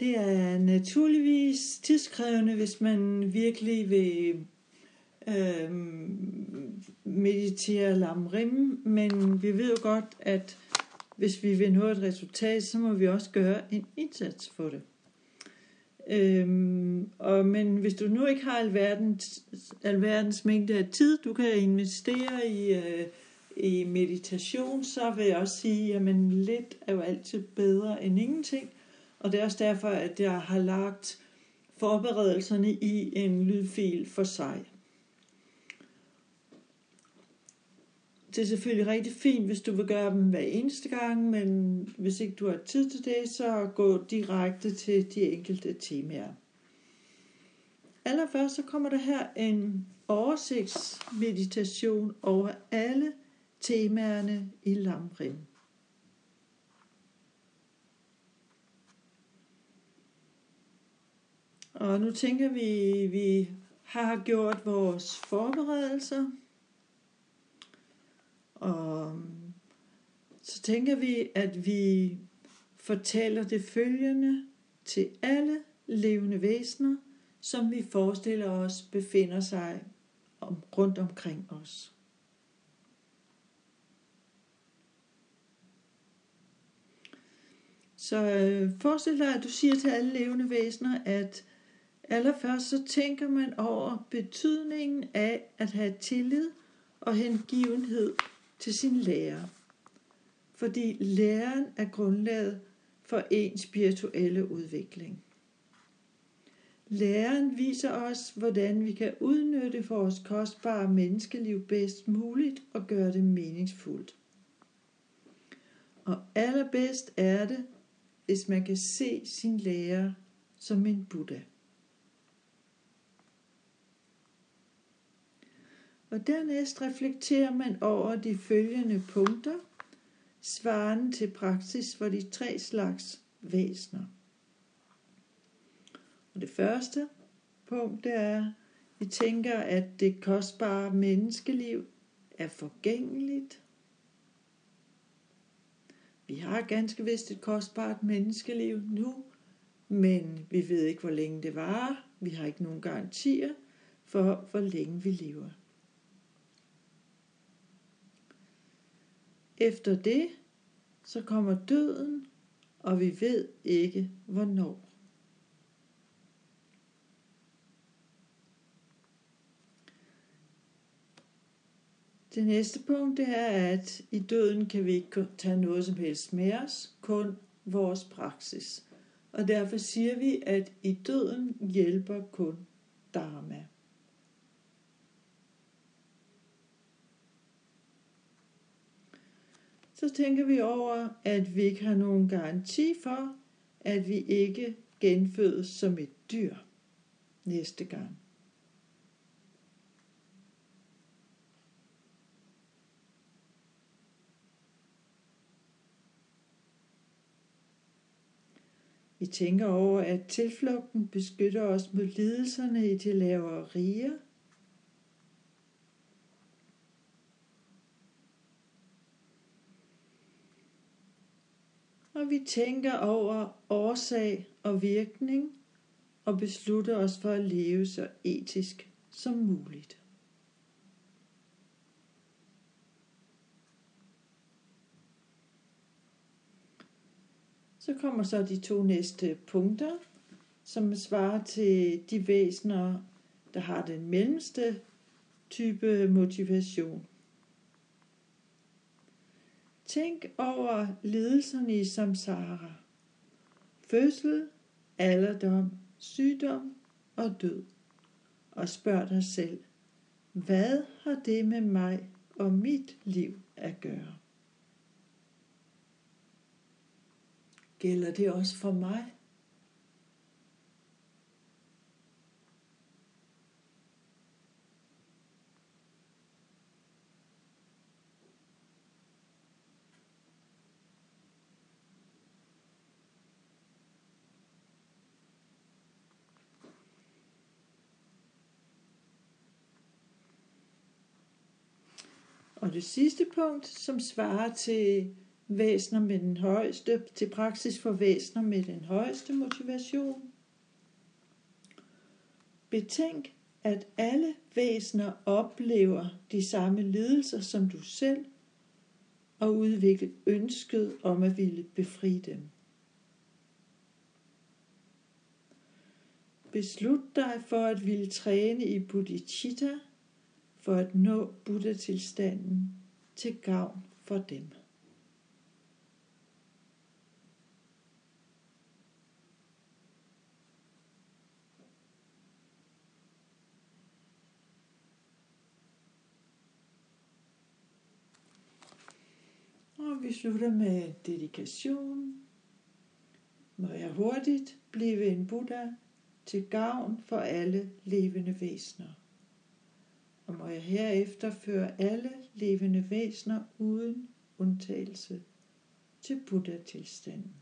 Det er naturligvis tidskrævende, hvis man virkelig vil øh, meditere lamrim, men vi ved jo godt, at hvis vi vil nå et resultat, så må vi også gøre en indsats for det. Øhm, og, men hvis du nu ikke har alverdens, alverdens mængde af tid, du kan investere i, øh, i meditation, så vil jeg også sige, at lidt er jo altid bedre end ingenting. Og det er også derfor, at jeg har lagt forberedelserne i en lydfil for sig. det er selvfølgelig rigtig fint, hvis du vil gøre dem hver eneste gang, men hvis ikke du har tid til det, så gå direkte til de enkelte temaer. Allerførst så kommer der her en oversigtsmeditation over alle temaerne i Lamrim. Og nu tænker vi, vi har gjort vores forberedelser. Og øhm, så tænker vi, at vi fortæller det følgende til alle levende væsener, som vi forestiller os befinder sig om, rundt omkring os. Så øh, forestil dig, at du siger til alle levende væsener, at allerførst så tænker man over betydningen af at have tillid og hengivenhed til sin lærer. Fordi læreren er grundlaget for en spirituelle udvikling. Læreren viser os, hvordan vi kan udnytte vores kostbare menneskeliv bedst muligt og gøre det meningsfuldt. Og allerbedst er det, hvis man kan se sin lærer som en Buddha. Og dernæst reflekterer man over de følgende punkter, svarende til praksis for de tre slags væsner. Og det første punkt det er, vi tænker, at det kostbare menneskeliv er forgængeligt. Vi har ganske vist et kostbart menneskeliv nu, men vi ved ikke, hvor længe det varer. Vi har ikke nogen garantier for, hvor længe vi lever. Efter det, så kommer døden, og vi ved ikke hvornår. Det næste punkt det er, at i døden kan vi ikke tage noget som helst med os, kun vores praksis. Og derfor siger vi, at i døden hjælper kun Dharma. Så tænker vi over, at vi ikke har nogen garanti for, at vi ikke genfødes som et dyr næste gang. Vi tænker over, at tilflugten beskytter os mod lidelserne i de lavere riger – og vi tænker over årsag og virkning og beslutter os for at leve så etisk som muligt. Så kommer så de to næste punkter, som svarer til de væsener, der har den mellemste type motivation. Tænk over lidelserne i samsara. Fødsel, alderdom, sygdom og død. Og spørg dig selv, hvad har det med mig og mit liv at gøre? Gælder det også for mig? Og det sidste punkt, som svarer til væsner med den højeste, til praksis for væsner med den højeste motivation. Betænk, at alle væsner oplever de samme lidelser som du selv, og udvikle ønsket om at ville befri dem. Beslut dig for at ville træne i bodhicitta for at nå Buddha-tilstanden til gavn for dem. Og vi slutter med dedikation. Må jeg hurtigt blive en Buddha til gavn for alle levende væsener. Og må jeg herefter føre alle levende væsener uden undtagelse til Buddha-tilstanden.